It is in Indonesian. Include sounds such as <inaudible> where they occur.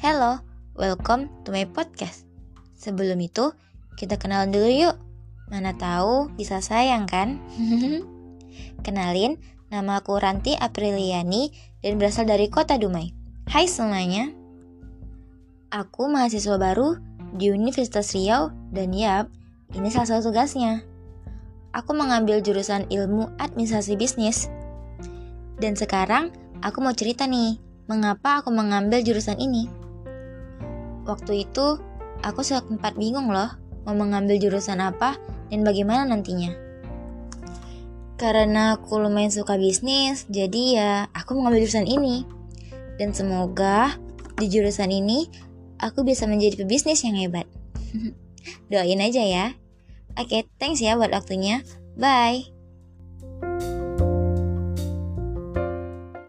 Hello, welcome to my podcast. Sebelum itu, kita kenalan dulu yuk. Mana tahu bisa sayang kan? <laughs> Kenalin, nama aku Ranti Apriliani dan berasal dari kota Dumai. Hai semuanya. Aku mahasiswa baru di Universitas Riau dan yap, ini salah satu tugasnya. Aku mengambil jurusan ilmu administrasi bisnis. Dan sekarang aku mau cerita nih, mengapa aku mengambil jurusan ini. Waktu itu, aku sempat bingung loh mau mengambil jurusan apa dan bagaimana nantinya. Karena aku lumayan suka bisnis, jadi ya aku mengambil jurusan ini. Dan semoga di jurusan ini aku bisa menjadi pebisnis yang hebat. <laughs> Doain aja ya. Oke, thanks ya buat waktunya. Bye.